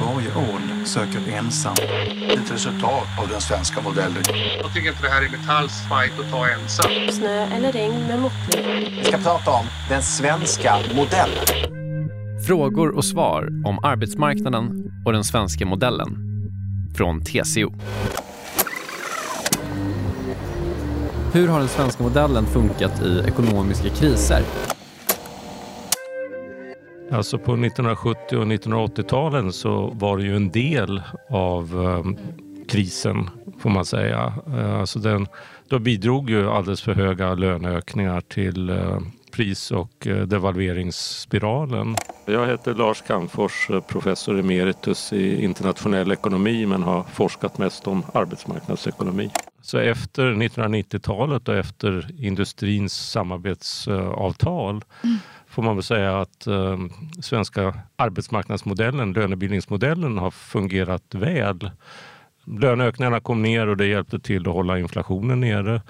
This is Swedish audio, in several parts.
Varje ån söker ensam. Ett resultat av den svenska modellen. Jag tycker inte det här är Metalls fight att ta ensam. Snö eller regn med måttlig. Vi ska prata om den svenska modellen. Frågor och svar om arbetsmarknaden och den svenska modellen. Från TCO. Hur har den svenska modellen funkat i ekonomiska kriser? Alltså på 1970 och 1980-talen så var det ju en del av ehm, krisen får man säga. Eh, alltså den, då bidrog ju alldeles för höga löneökningar till eh, pris och eh, devalveringsspiralen. Jag heter Lars Calmfors, professor emeritus i internationell ekonomi men har forskat mest om arbetsmarknadsekonomi. Så efter 1990-talet och efter industrins samarbetsavtal mm får man väl säga att eh, svenska arbetsmarknadsmodellen, lönebildningsmodellen har fungerat väl. Löneökningarna kom ner och det hjälpte till att hålla inflationen nere.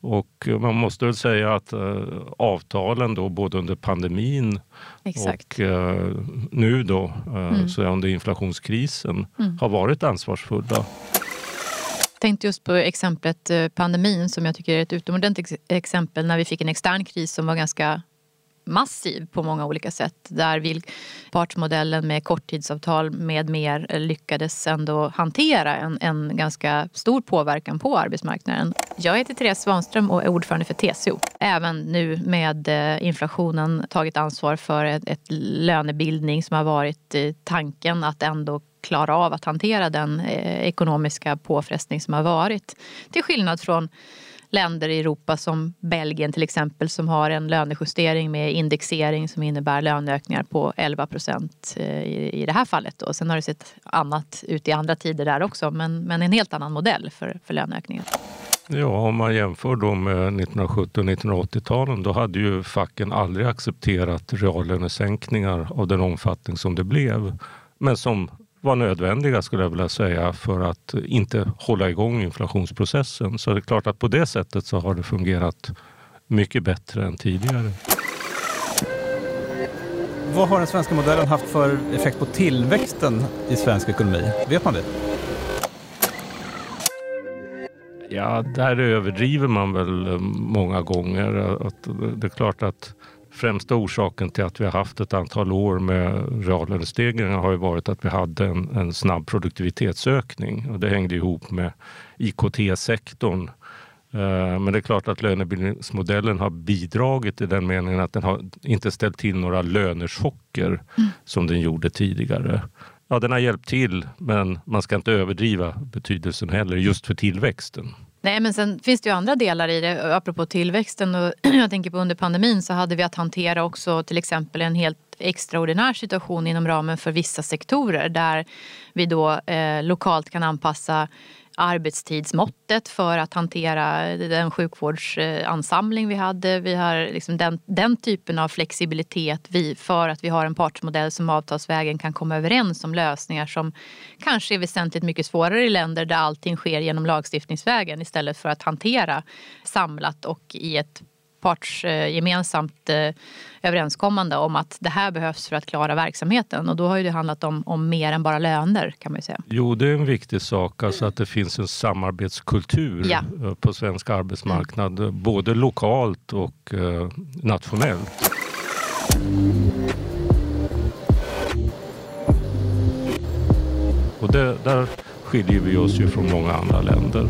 Och man måste väl säga att eh, avtalen då både under pandemin Exakt. och eh, nu då eh, mm. så under inflationskrisen mm. har varit ansvarsfulla tänkte just på exemplet eh, pandemin som jag tycker är ett utomordentligt exempel när vi fick en extern kris som var ganska massiv på många olika sätt. Där partsmodellen med korttidsavtal med mer lyckades ändå hantera en, en ganska stor påverkan på arbetsmarknaden. Jag heter Therese Svanström och är ordförande för TCO. Även nu med eh, inflationen tagit ansvar för ett, ett lönebildning som har varit eh, tanken att ändå klara av att hantera den eh, ekonomiska påfrestning som har varit. Till skillnad från länder i Europa som Belgien till exempel som har en lönejustering med indexering som innebär löneökningar på 11 procent eh, i, i, det här fallet. Då. Sen har det sett annat ut i andra tider där också men, men en helt annan modell för, för löneökningar. Ja, om man jämför då med 1970 och 1980-talen då hade ju facken aldrig accepterat reallönesänkningar av den omfattning som det blev. Men som var nödvändiga skulle jag vilja säga för att inte hålla igång inflationsprocessen. Så det är klart att på det sättet så har det fungerat mycket bättre än tidigare. Vad har den svenska modellen haft för effekt på tillväxten i svensk ekonomi? Vet man det? Ja, där överdriver man väl många gånger. Att det är klart att främsta orsaken till att vi har haft ett antal år med reallönestegringar har ju varit att vi hade en, en snabb produktivitetsökning och det hängde ihop med IKT-sektorn. Eh, men det är klart att lönebildningsmodellen har bidragit i den meningen att den har inte ställt till några lönechocker mm. som den gjorde tidigare. Ja, den har hjälpt till, men man ska inte överdriva betydelsen heller just för tillväxten. Nej men sen finns det ju andra delar i det. Apropå tillväxten och jag tänker på under pandemin så hade vi att hantera också till exempel en helt extraordinär situation inom ramen för vissa sektorer där vi då eh, lokalt kan anpassa arbetstidsmåttet för att hantera den sjukvårdsansamling vi hade. Vi har liksom den, den typen av flexibilitet vi, för att vi har en partsmodell som avtalsvägen kan komma överens om lösningar som kanske är väsentligt mycket svårare i länder där allting sker genom lagstiftningsvägen istället för att hantera samlat och i ett partsgemensamt eh, överenskommande om att det här behövs för att klara verksamheten. Och då har ju det handlat om, om mer än bara löner kan man säga. Jo, det är en viktig sak, alltså att det finns en samarbetskultur ja. Eh, på svensk arbetsmarknad, mm. både lokalt och eh, nationellt. Och det, där skiljer vi oss ju från många andra länder.